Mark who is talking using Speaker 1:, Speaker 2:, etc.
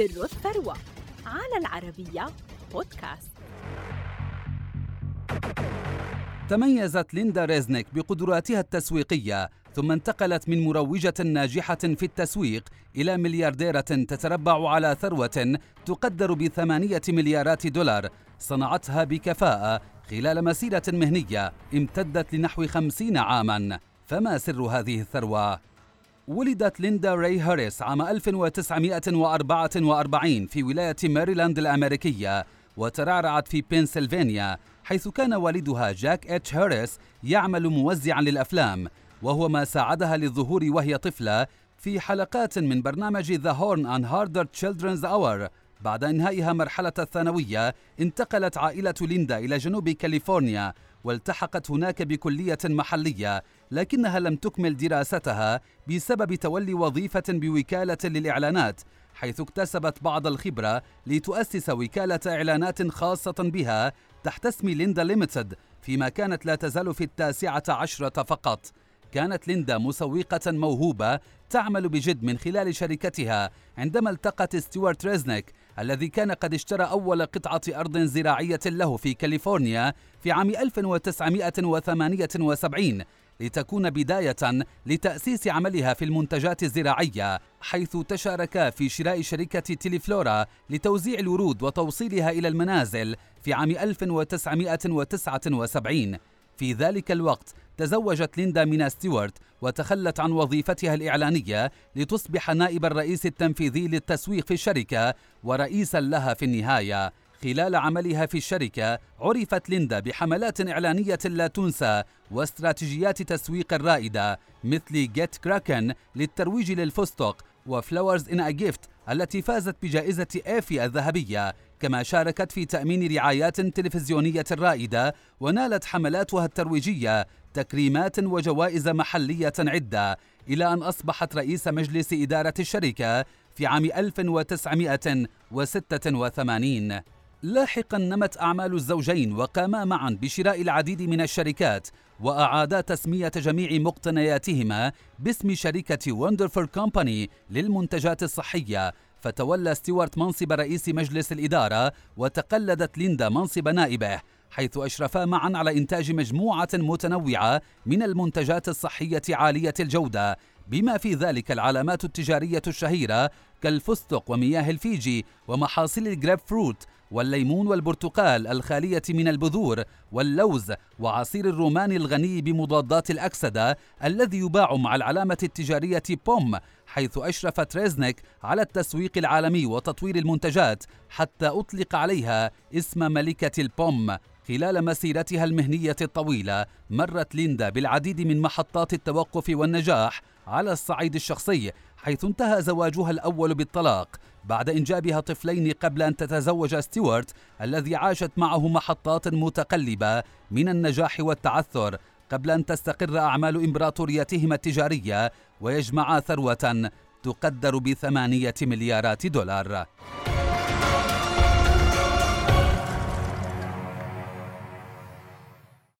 Speaker 1: سر الثروة على العربية بودكاست
Speaker 2: تميزت ليندا ريزنيك بقدراتها التسويقية ثم انتقلت من مروجة ناجحة في التسويق إلى مليارديرة تتربع على ثروة تقدر بثمانية مليارات دولار صنعتها بكفاءة خلال مسيرة مهنية امتدت لنحو خمسين عاماً فما سر هذه الثروة؟ ولدت ليندا ري هاريس عام 1944 في ولاية ماريلاند الأمريكية وترعرعت في بنسلفانيا حيث كان والدها جاك اتش هاريس يعمل موزعا للأفلام وهو ما ساعدها للظهور وهي طفلة في حلقات من برنامج The Horn and Hardart Children's Hour. بعد إنهائها مرحلة الثانوية انتقلت عائلة ليندا إلى جنوب كاليفورنيا والتحقت هناك بكلية محلية لكنها لم تكمل دراستها بسبب تولي وظيفة بوكالة للإعلانات حيث اكتسبت بعض الخبرة لتؤسس وكالة إعلانات خاصة بها تحت اسم ليندا Limited فيما كانت لا تزال في التاسعة عشرة فقط. كانت ليندا مسوقة موهوبة تعمل بجد من خلال شركتها عندما التقت ستيوارت ريزنيك الذي كان قد اشترى أول قطعة أرض زراعية له في كاليفورنيا في عام 1978 لتكون بداية لتأسيس عملها في المنتجات الزراعية حيث تشاركا في شراء شركة تيليفلورا لتوزيع الورود وتوصيلها إلى المنازل في عام 1979 في ذلك الوقت تزوجت ليندا من ستيوارت وتخلت عن وظيفتها الإعلانية لتصبح نائب الرئيس التنفيذي للتسويق في الشركة ورئيسا لها في النهاية. خلال عملها في الشركة عرفت ليندا بحملات إعلانية لا تنسى واستراتيجيات تسويق رائدة مثل Get Crackin' للترويج للفستق و Flowers in a Gift التي فازت بجائزة إيفي الذهبية. كما شاركت في تأمين رعايات تلفزيونية رائدة ونالت حملاتها الترويجية تكريمات وجوائز محلية عدة. إلى أن أصبحت رئيس مجلس إدارة الشركة في عام 1986 لاحقا نمت أعمال الزوجين وقاما معا بشراء العديد من الشركات وأعادا تسمية جميع مقتنياتهما باسم شركة Wonderful Company للمنتجات الصحية. فتولى ستيوارت منصب رئيس مجلس الإدارة وتقلدت ليندا منصب نائبه حيث أشرفا معا على إنتاج مجموعة متنوعة من المنتجات الصحية عالية الجودة. بما في ذلك العلامات التجارية الشهيرة كالفستق ومياه الفيجي ومحاصيل الجريب فروت والليمون والبرتقال الخالية من البذور واللوز وعصير الرومان الغني بمضادات الأكسدة الذي يباع مع العلامة التجارية بوم حيث أشرفت ريزنيك على التسويق العالمي وتطوير المنتجات حتى أطلق عليها اسم ملكة البوم. خلال مسيرتها المهنية الطويلة مرت ليندا بالعديد من محطات التوقف والنجاح على الصعيد الشخصي حيث انتهى زواجها الأول بالطلاق. بعد إنجابها طفلين قبل أن تتزوج ستيوارت الذي عاشت معه محطات متقلبة من النجاح والتعثر قبل أن تستقر أعمال إمبراطوريتهما التجارية ويجمعا ثروة تقدر بثمانية مليارات دولار.